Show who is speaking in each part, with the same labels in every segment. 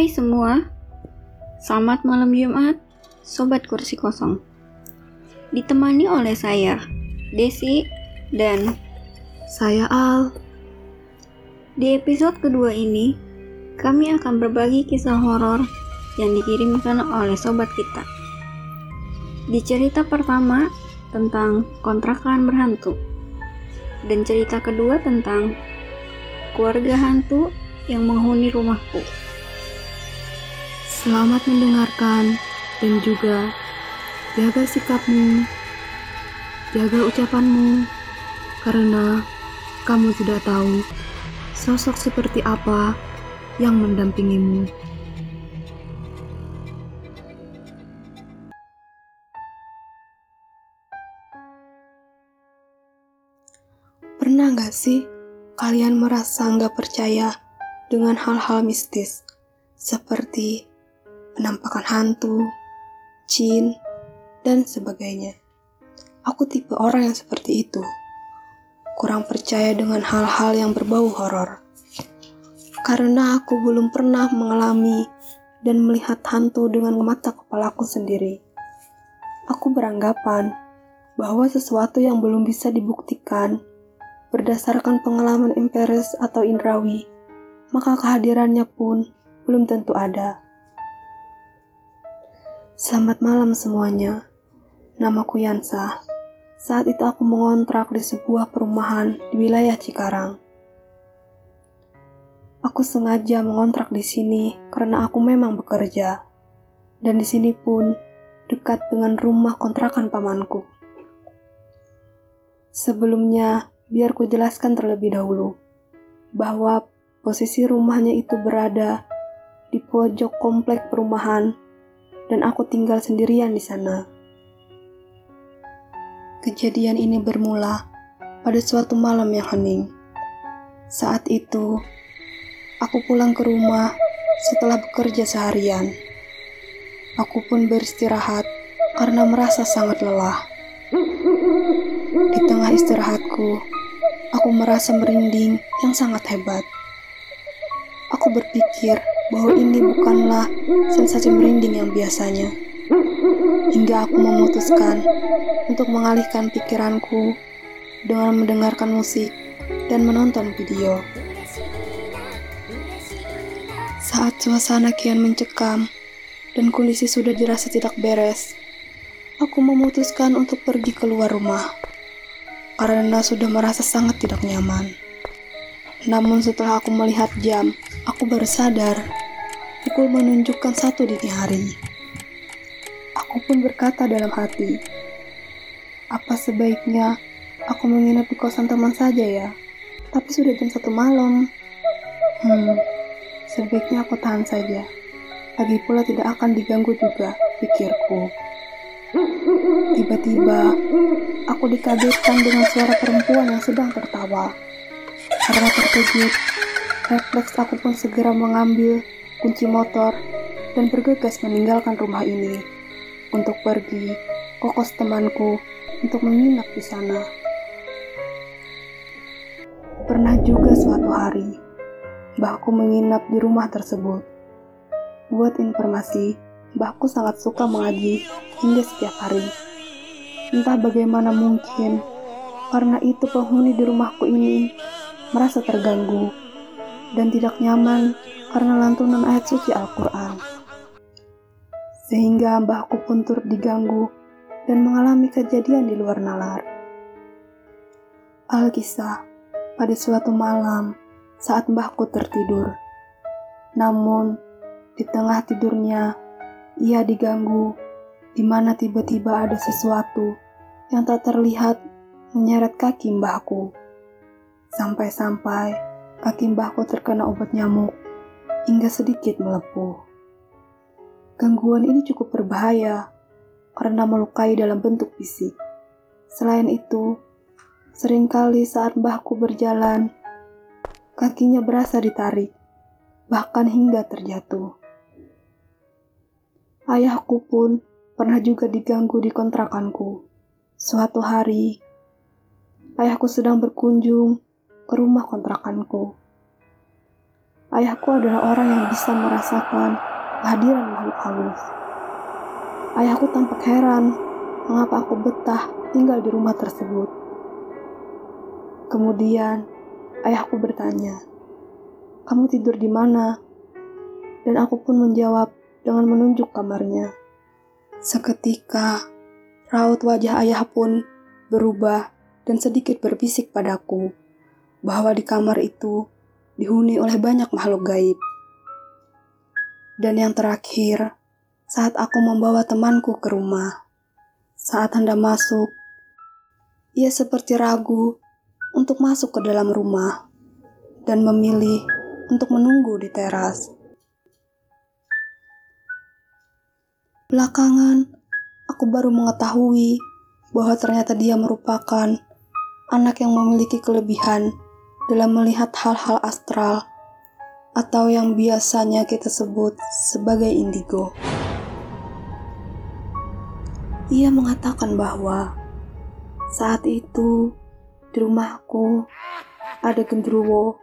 Speaker 1: Hai semua, selamat malam Jumat, Sobat Kursi Kosong. Ditemani oleh saya, Desi, dan
Speaker 2: Saya Al.
Speaker 1: di episode kedua ini, kami akan berbagi kisah horor yang dikirimkan oleh sobat kita. Di cerita pertama tentang kontrakan berhantu, dan cerita kedua tentang keluarga hantu yang menghuni rumahku.
Speaker 2: Selamat mendengarkan dan juga jaga sikapmu, jaga ucapanmu, karena kamu tidak tahu sosok seperti apa yang mendampingimu. Pernah nggak sih kalian merasa nggak percaya dengan hal-hal mistis seperti penampakan hantu, jin, dan sebagainya? Aku tipe orang yang seperti itu. Kurang percaya dengan hal-hal yang berbau horor. Karena aku belum pernah mengalami dan melihat hantu dengan mata kepalaku sendiri. Aku beranggapan bahwa sesuatu yang belum bisa dibuktikan berdasarkan pengalaman empiris atau indrawi, maka kehadirannya pun belum tentu ada. Selamat malam semuanya. Namaku Yansa. Saat itu aku mengontrak di sebuah perumahan di wilayah Cikarang. Aku sengaja mengontrak di sini karena aku memang bekerja. Dan di sini pun dekat dengan rumah kontrakan pamanku. Sebelumnya, biar ku jelaskan terlebih dahulu bahwa posisi rumahnya itu berada di pojok komplek perumahan dan aku tinggal sendirian di sana. Kejadian ini bermula pada suatu malam yang hening. Saat itu, aku pulang ke rumah setelah bekerja seharian. Aku pun beristirahat karena merasa sangat lelah. Di tengah istirahatku, aku merasa merinding yang sangat hebat. Aku berpikir bahwa ini bukanlah sensasi merinding yang biasanya. Hingga aku memutuskan untuk mengalihkan pikiranku dengan mendengarkan musik dan menonton video. Saat suasana kian mencekam dan kondisi sudah dirasa tidak beres, aku memutuskan untuk pergi keluar rumah karena sudah merasa sangat tidak nyaman. Namun setelah aku melihat jam, aku baru sadar pukul menunjukkan satu dini hari. Aku pun berkata dalam hati, apa sebaiknya aku menginap di kosan teman saja ya? Tapi sudah jam satu malam. Hmm, sebaiknya aku tahan saja. Lagi pula tidak akan diganggu juga, pikirku. Tiba-tiba, aku dikagetkan dengan suara perempuan yang sedang tertawa. Karena terkejut, refleks aku pun segera mengambil kunci motor dan bergegas meninggalkan rumah ini untuk pergi ke kos temanku untuk menginap di sana. Pernah juga suatu hari, mbahku menginap di rumah tersebut. Buat informasi, mbahku sangat suka mengaji hingga setiap hari. Entah bagaimana mungkin, karena itu penghuni di rumahku ini merasa terganggu dan tidak nyaman karena lantunan ayat suci Al-Quran. Sehingga mbahku pun turut diganggu dan mengalami kejadian di luar nalar. Alkisah, pada suatu malam saat mbahku tertidur. Namun, di tengah tidurnya, ia diganggu di mana tiba-tiba ada sesuatu yang tak terlihat menyeret kaki mbahku. Sampai-sampai kaki mbahku terkena obat nyamuk hingga sedikit melepuh. Gangguan ini cukup berbahaya karena melukai dalam bentuk fisik. Selain itu, sering kali saat mbahku berjalan, kakinya berasa ditarik, bahkan hingga terjatuh. Ayahku pun pernah juga diganggu di kontrakanku. Suatu hari, ayahku sedang berkunjung ke rumah kontrakanku. ayahku adalah orang yang bisa merasakan kehadiran makhluk halus. Ayahku tampak heran mengapa aku betah tinggal di rumah tersebut. Kemudian, ayahku bertanya, "Kamu tidur di mana?" Dan aku pun menjawab dengan menunjuk kamarnya. Seketika, raut wajah ayah pun berubah dan sedikit berbisik padaku bahwa di kamar itu dihuni oleh banyak makhluk gaib. Dan yang terakhir, saat aku membawa temanku ke rumah, saat hendak masuk, ia seperti ragu untuk masuk ke dalam rumah dan memilih untuk menunggu di teras. Belakangan, aku baru mengetahui bahwa ternyata dia merupakan anak yang memiliki kelebihan dalam melihat hal-hal astral atau yang biasanya kita sebut sebagai indigo. Ia mengatakan bahwa saat itu di rumahku ada gendruwo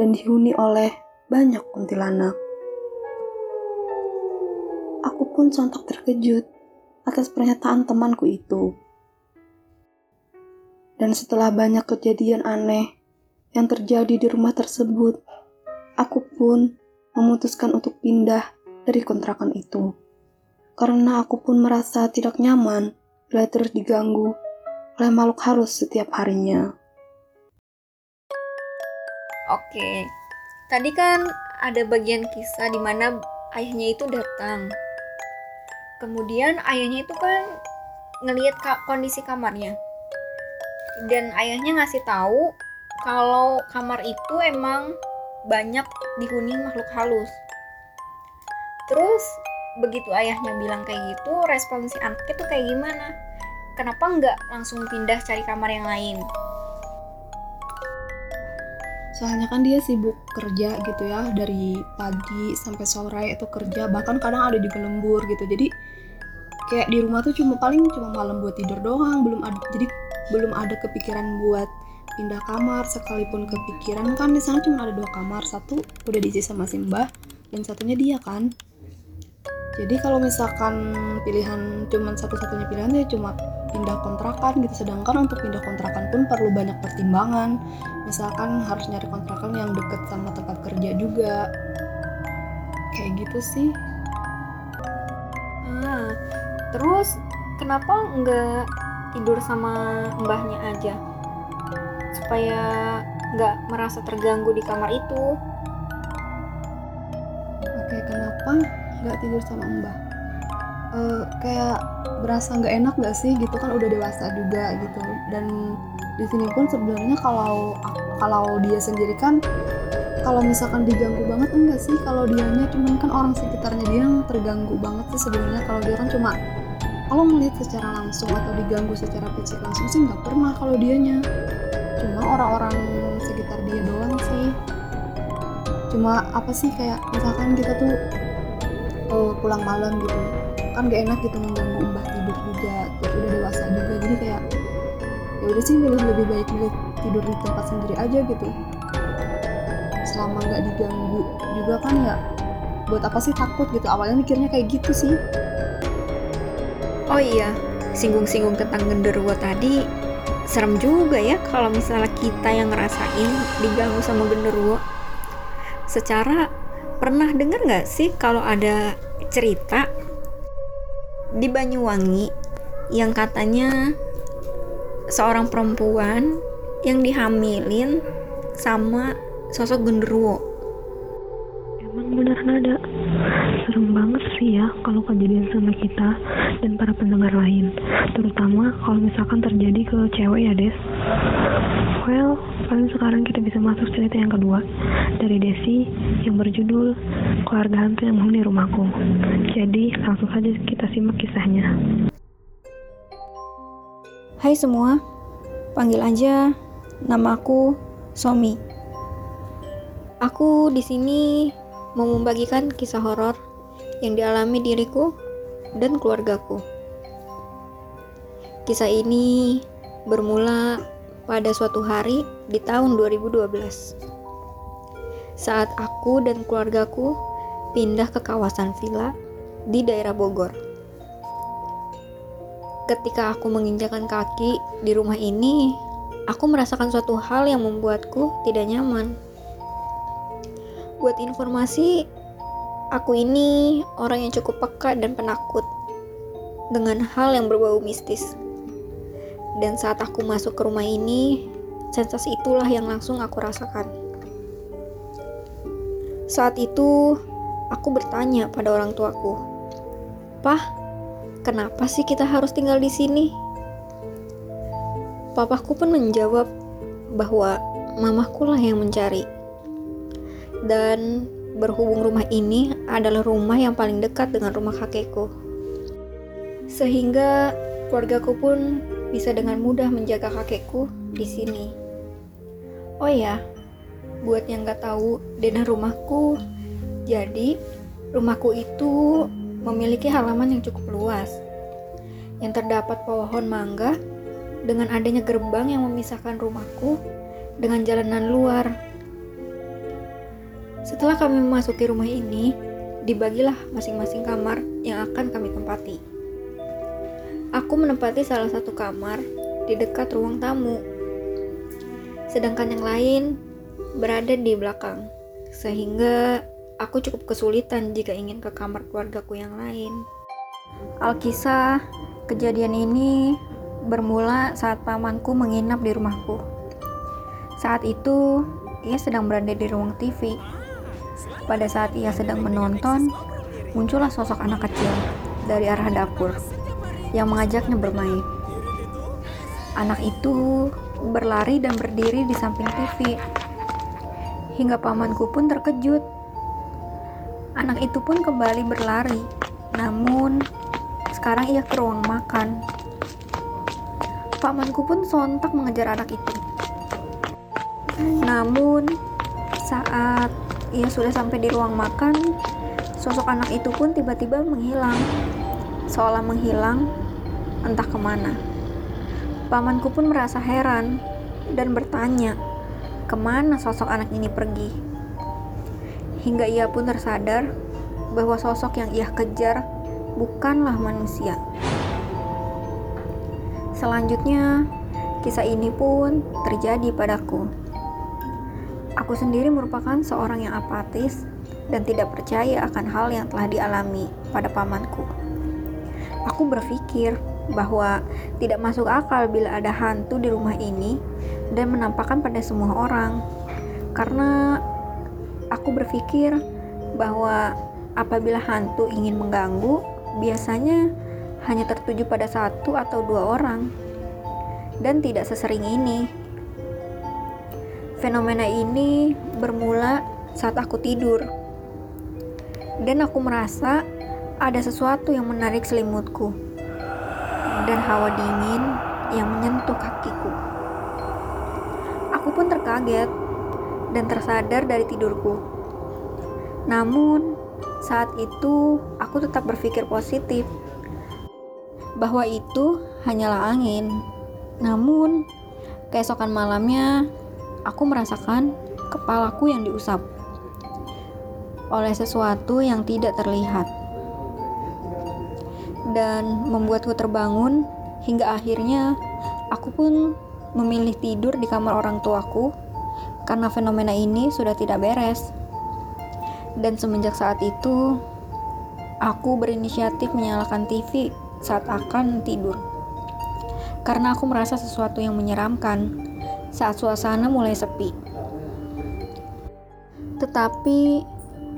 Speaker 2: dan dihuni oleh banyak kuntilanak. Aku pun sontak terkejut atas pernyataan temanku itu. Dan setelah banyak kejadian aneh yang terjadi di rumah tersebut, aku pun memutuskan untuk pindah dari kontrakan itu. Karena aku pun merasa tidak nyaman bila terus diganggu oleh makhluk halus setiap harinya.
Speaker 1: Oke, tadi kan ada bagian kisah di mana ayahnya itu datang. Kemudian ayahnya itu kan ngelihat kondisi kamarnya dan ayahnya ngasih tahu kalau kamar itu emang banyak dihuni makhluk halus. Terus begitu ayahnya bilang kayak gitu, respon si anak itu kayak gimana? Kenapa nggak langsung pindah cari kamar yang lain?
Speaker 2: Soalnya kan dia sibuk kerja gitu ya dari pagi sampai sore itu kerja bahkan kadang ada juga lembur gitu jadi kayak di rumah tuh cuma paling cuma malam buat tidur doang belum ada jadi belum ada kepikiran buat pindah kamar sekalipun kepikiran kan di sana cuma ada dua kamar. Satu udah diisi sama Simbah dan satunya dia kan. Jadi kalau misalkan pilihan cuma satu-satunya pilihan ya cuma pindah kontrakan gitu. Sedangkan untuk pindah kontrakan pun perlu banyak pertimbangan. Misalkan harus nyari kontrakan yang deket sama tempat kerja juga. Kayak gitu sih.
Speaker 1: Ah, terus kenapa nggak tidur sama mbahnya aja. Supaya nggak merasa terganggu di kamar itu.
Speaker 2: Oke kenapa nggak tidur sama mbah? Uh, kayak berasa nggak enak nggak sih? Gitu kan udah dewasa juga gitu. Dan di sini pun sebenarnya kalau kalau dia sendiri kan kalau misalkan diganggu banget enggak sih? Kalau dianya cuman kan orang sekitarnya dia yang terganggu banget sih sebenarnya. Kalau dia kan cuma kalau melihat secara langsung atau diganggu secara fisik langsung sih nggak pernah kalau dianya. Cuma orang-orang sekitar dia doang sih. Cuma apa sih kayak misalkan kita tuh uh, pulang malam gitu kan gak enak gitu mengganggu mbah tidur juga terus udah dewasa juga jadi kayak ya udah sih milih lebih baik milih tidur di tempat sendiri aja gitu. Selama nggak diganggu juga kan ya buat apa sih takut gitu? Awalnya mikirnya kayak gitu sih
Speaker 1: Oh iya, singgung-singgung tentang genderuwo tadi, serem juga ya kalau misalnya kita yang ngerasain diganggu sama genderuwo. Secara pernah dengar nggak sih kalau ada cerita di Banyuwangi yang katanya seorang perempuan yang dihamilin sama sosok genderuwo.
Speaker 3: Emang benar ada serem banget sih ya kalau kejadian sama kita dan para pendengar lain. Terutama kalau misalkan terjadi ke cewek ya Des. Well paling sekarang kita bisa masuk cerita yang kedua dari Desi yang berjudul keluarga hantu yang menghuni rumahku. Jadi langsung saja kita simak kisahnya.
Speaker 1: Hai semua panggil aja nama aku Somi. Aku di sini mau membagikan kisah horor yang dialami diriku dan keluargaku. Kisah ini bermula pada suatu hari di tahun 2012. saat aku dan keluargaku pindah ke kawasan villa di daerah Bogor. Ketika aku menginjakan kaki di rumah ini, aku merasakan suatu hal yang membuatku tidak nyaman. Buat informasi, aku ini orang yang cukup peka dan penakut dengan hal yang berbau mistis. Dan saat aku masuk ke rumah ini, sensasi itulah yang langsung aku rasakan. Saat itu, aku bertanya pada orang tuaku, "Pah, kenapa sih kita harus tinggal di sini?" Papaku pun menjawab bahwa mamaku lah yang mencari. Dan berhubung rumah ini adalah rumah yang paling dekat dengan rumah kakekku. Sehingga keluargaku pun bisa dengan mudah menjaga kakekku di sini. Oh ya, buat yang gak tahu denah rumahku, jadi rumahku itu memiliki halaman yang cukup luas, yang terdapat pohon mangga dengan adanya gerbang yang memisahkan rumahku dengan jalanan luar. Setelah kami memasuki rumah ini, dibagilah masing-masing kamar yang akan kami tempati. Aku menempati salah satu kamar di dekat ruang tamu, sedangkan yang lain berada di belakang, sehingga aku cukup kesulitan jika ingin ke kamar keluargaku yang lain. Alkisah, kejadian ini bermula saat pamanku menginap di rumahku. Saat itu, ia sedang berada di ruang TV. Pada saat ia sedang menonton, muncullah sosok anak kecil dari arah dapur yang mengajaknya bermain. Anak itu berlari dan berdiri di samping TV. Hingga pamanku pun terkejut. Anak itu pun kembali berlari, namun sekarang ia ke ruang makan. Pamanku pun sontak mengejar anak itu. Namun, saat ia sudah sampai di ruang makan, sosok anak itu pun tiba-tiba menghilang. Seolah menghilang, entah ke mana. Pamanku pun merasa heran dan bertanya, ke mana sosok anak ini pergi? Hingga ia pun tersadar bahwa sosok yang ia kejar bukanlah manusia. Selanjutnya, kisah ini pun terjadi padaku. Aku sendiri merupakan seorang yang apatis dan tidak percaya akan hal yang telah dialami pada pamanku. Aku berpikir bahwa tidak masuk akal bila ada hantu di rumah ini dan menampakkan pada semua orang. Karena aku berpikir bahwa apabila hantu ingin mengganggu, biasanya hanya tertuju pada satu atau dua orang, dan tidak sesering ini. Fenomena ini bermula saat aku tidur, dan aku merasa ada sesuatu yang menarik selimutku dan hawa dingin yang menyentuh kakiku. Aku pun terkaget dan tersadar dari tidurku. Namun, saat itu aku tetap berpikir positif bahwa itu hanyalah angin. Namun, keesokan malamnya aku merasakan kepalaku yang diusap oleh sesuatu yang tidak terlihat dan membuatku terbangun hingga akhirnya aku pun memilih tidur di kamar orang tuaku karena fenomena ini sudah tidak beres. Dan semenjak saat itu, aku berinisiatif menyalakan TV saat akan tidur. Karena aku merasa sesuatu yang menyeramkan saat suasana mulai sepi. Tetapi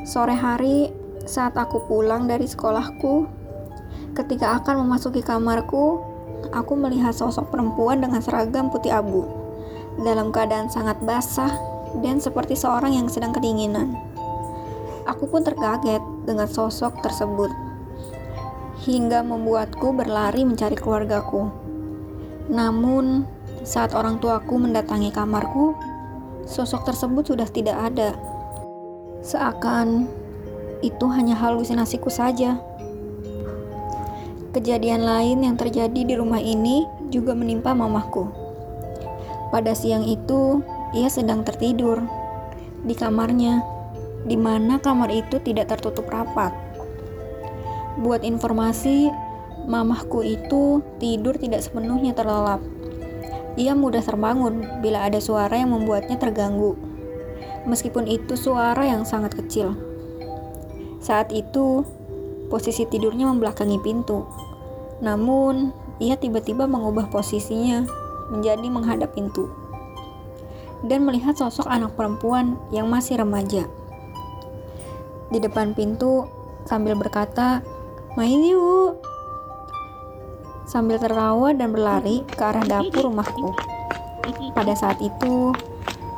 Speaker 1: sore hari saat aku pulang dari sekolahku, Ketika akan memasuki kamarku, aku melihat sosok perempuan dengan seragam putih abu dalam keadaan sangat basah dan seperti seorang yang sedang kedinginan. Aku pun terkaget dengan sosok tersebut hingga membuatku berlari mencari keluargaku. Namun, saat orang tuaku mendatangi kamarku, sosok tersebut sudah tidak ada. Seakan itu hanya halusinasiku saja. Kejadian lain yang terjadi di rumah ini juga menimpa mamahku. Pada siang itu, ia sedang tertidur di kamarnya, di mana kamar itu tidak tertutup rapat. Buat informasi, mamahku itu tidur tidak sepenuhnya terlelap. Ia mudah terbangun bila ada suara yang membuatnya terganggu. Meskipun itu suara yang sangat kecil. Saat itu, posisi tidurnya membelakangi pintu. Namun, ia tiba-tiba mengubah posisinya menjadi menghadap pintu dan melihat sosok anak perempuan yang masih remaja. Di depan pintu sambil berkata, "Main yuk." Sambil tertawa dan berlari ke arah dapur rumahku. Pada saat itu,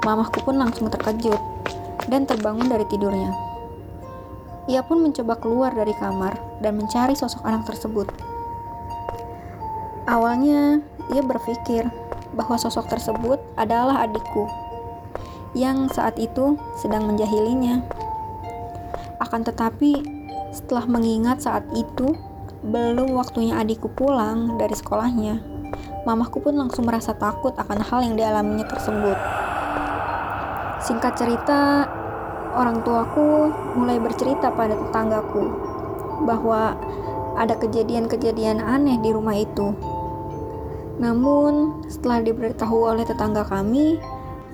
Speaker 1: mamahku pun langsung terkejut dan terbangun dari tidurnya. Ia pun mencoba keluar dari kamar dan mencari sosok anak tersebut. Awalnya, ia berpikir bahwa sosok tersebut adalah adikku yang saat itu sedang menjahilinya. Akan tetapi, setelah mengingat saat itu belum waktunya adikku pulang dari sekolahnya, mamahku pun langsung merasa takut akan hal yang dialaminya tersebut. Singkat cerita, orang tuaku mulai bercerita pada tetanggaku bahwa ada kejadian-kejadian aneh di rumah itu. Namun, setelah diberitahu oleh tetangga kami,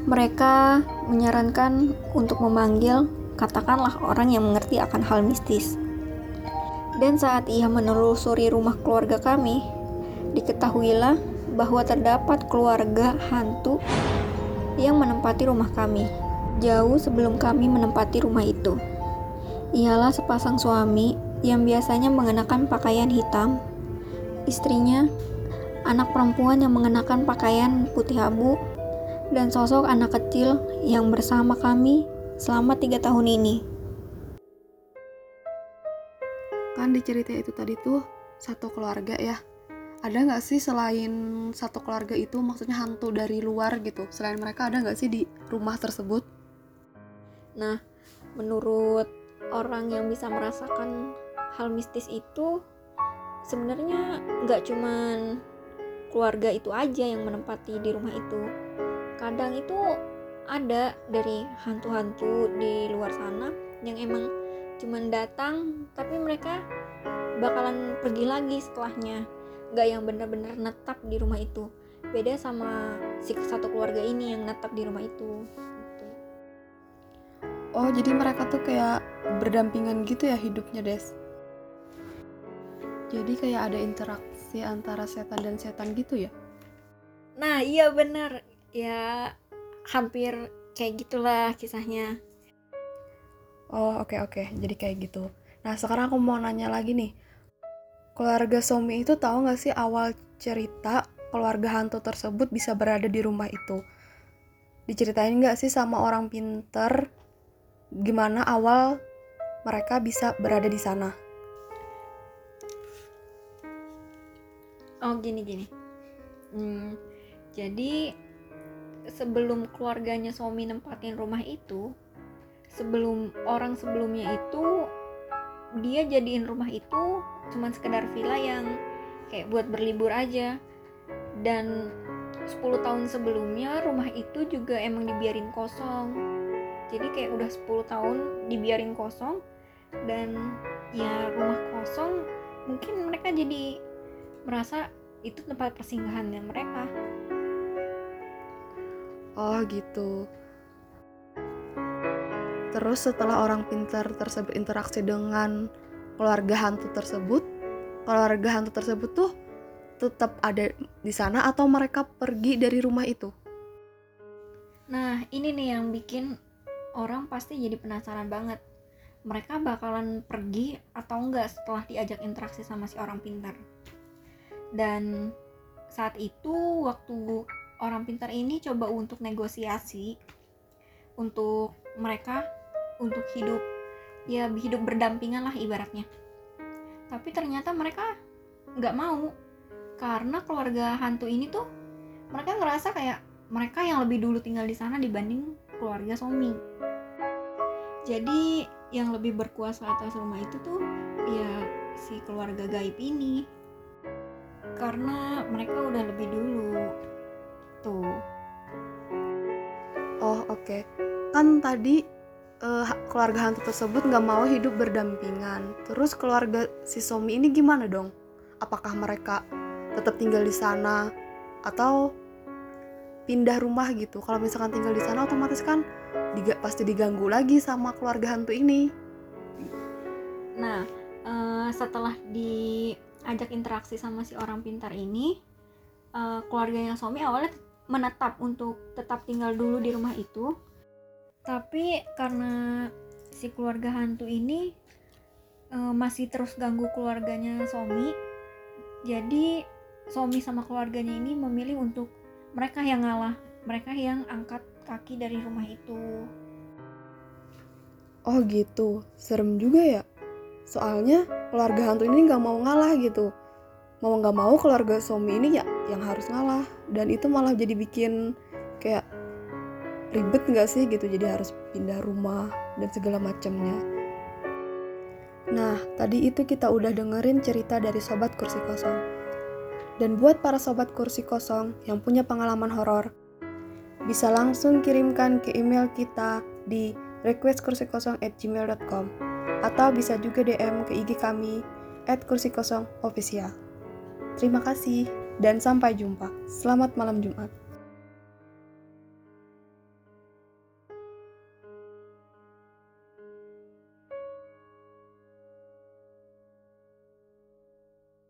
Speaker 1: mereka menyarankan untuk memanggil katakanlah orang yang mengerti akan hal mistis. Dan saat ia menelusuri rumah keluarga kami, diketahuilah bahwa terdapat keluarga hantu yang menempati rumah kami jauh sebelum kami menempati rumah itu. Ialah sepasang suami yang biasanya mengenakan pakaian hitam, istrinya anak perempuan yang mengenakan pakaian putih abu, dan sosok anak kecil yang bersama kami selama tiga tahun ini.
Speaker 2: Kan di cerita itu tadi tuh satu keluarga ya. Ada nggak sih selain satu keluarga itu maksudnya hantu dari luar gitu? Selain mereka ada nggak sih di rumah tersebut?
Speaker 1: Nah, menurut orang yang bisa merasakan hal mistis itu sebenarnya nggak cuman keluarga itu aja yang menempati di rumah itu kadang itu ada dari hantu-hantu di luar sana yang emang cuman datang tapi mereka bakalan pergi lagi setelahnya. Nggak yang benar-benar netap di rumah itu. Beda sama si satu keluarga ini yang netap di rumah itu. Gitu.
Speaker 2: Oh jadi mereka tuh kayak berdampingan gitu ya hidupnya Des? Jadi kayak ada interaksi antara setan dan setan gitu ya?
Speaker 1: Nah iya bener. Ya hampir kayak gitulah kisahnya
Speaker 2: Oh oke okay, oke, okay. jadi kayak gitu. Nah sekarang aku mau nanya lagi nih, keluarga Somi itu tahu nggak sih awal cerita keluarga hantu tersebut bisa berada di rumah itu? Diceritain nggak sih sama orang pinter gimana awal mereka bisa berada di sana?
Speaker 1: Oh gini gini, hmm, jadi sebelum keluarganya Somi nempatin rumah itu sebelum orang sebelumnya itu dia jadiin rumah itu cuman sekedar villa yang kayak buat berlibur aja. Dan 10 tahun sebelumnya rumah itu juga emang dibiarin kosong. Jadi kayak udah 10 tahun dibiarin kosong dan ya rumah kosong mungkin mereka jadi merasa itu tempat persinggahannya mereka.
Speaker 2: Oh gitu. Terus setelah orang pintar tersebut interaksi dengan keluarga hantu tersebut, keluarga hantu tersebut tuh tetap ada di sana atau mereka pergi dari rumah itu?
Speaker 1: Nah, ini nih yang bikin orang pasti jadi penasaran banget. Mereka bakalan pergi atau enggak setelah diajak interaksi sama si orang pintar. Dan saat itu waktu orang pintar ini coba untuk negosiasi untuk mereka untuk hidup. Ya hidup berdampingan lah ibaratnya. Tapi ternyata mereka nggak mau. Karena keluarga hantu ini tuh mereka ngerasa kayak mereka yang lebih dulu tinggal di sana dibanding keluarga Somi jadi yang lebih berkuasa atas rumah itu tuh ya si keluarga gaib ini. Karena mereka udah lebih dulu. Gitu
Speaker 2: oh oke. Okay. kan tadi eh, keluarga hantu tersebut nggak mau hidup berdampingan. Terus keluarga si Somi ini gimana dong? Apakah mereka tetap tinggal di sana atau pindah rumah gitu? Kalau misalkan tinggal di sana otomatis kan diga- pasti diganggu lagi sama keluarga hantu ini.
Speaker 1: Nah, eh, setelah diajak interaksi sama si orang pintar ini, eh, keluarganya Somi awalnya menetap untuk tetap tinggal dulu di rumah itu. Tapi karena si keluarga hantu ini eh, masih terus ganggu keluarganya Somi, jadi Somi sama keluarganya ini memilih untuk mereka yang ngalah, mereka yang angkat kaki dari rumah itu.
Speaker 2: Oh gitu, serem juga ya. Soalnya keluarga hantu ini nggak mau ngalah gitu. Mau nggak mau keluarga Somi ini ya yang harus ngalah. Dan itu malah jadi bikin kayak ribet nggak sih gitu. Jadi harus pindah rumah dan segala macamnya. Nah, tadi itu kita udah dengerin cerita dari Sobat Kursi Kosong. Dan buat para Sobat Kursi Kosong yang punya pengalaman horor, bisa langsung kirimkan ke email kita di requestkursikosong@gmail.com atau bisa juga DM ke IG kami at kursi kosong official. Terima kasih dan sampai jumpa. Selamat malam Jumat.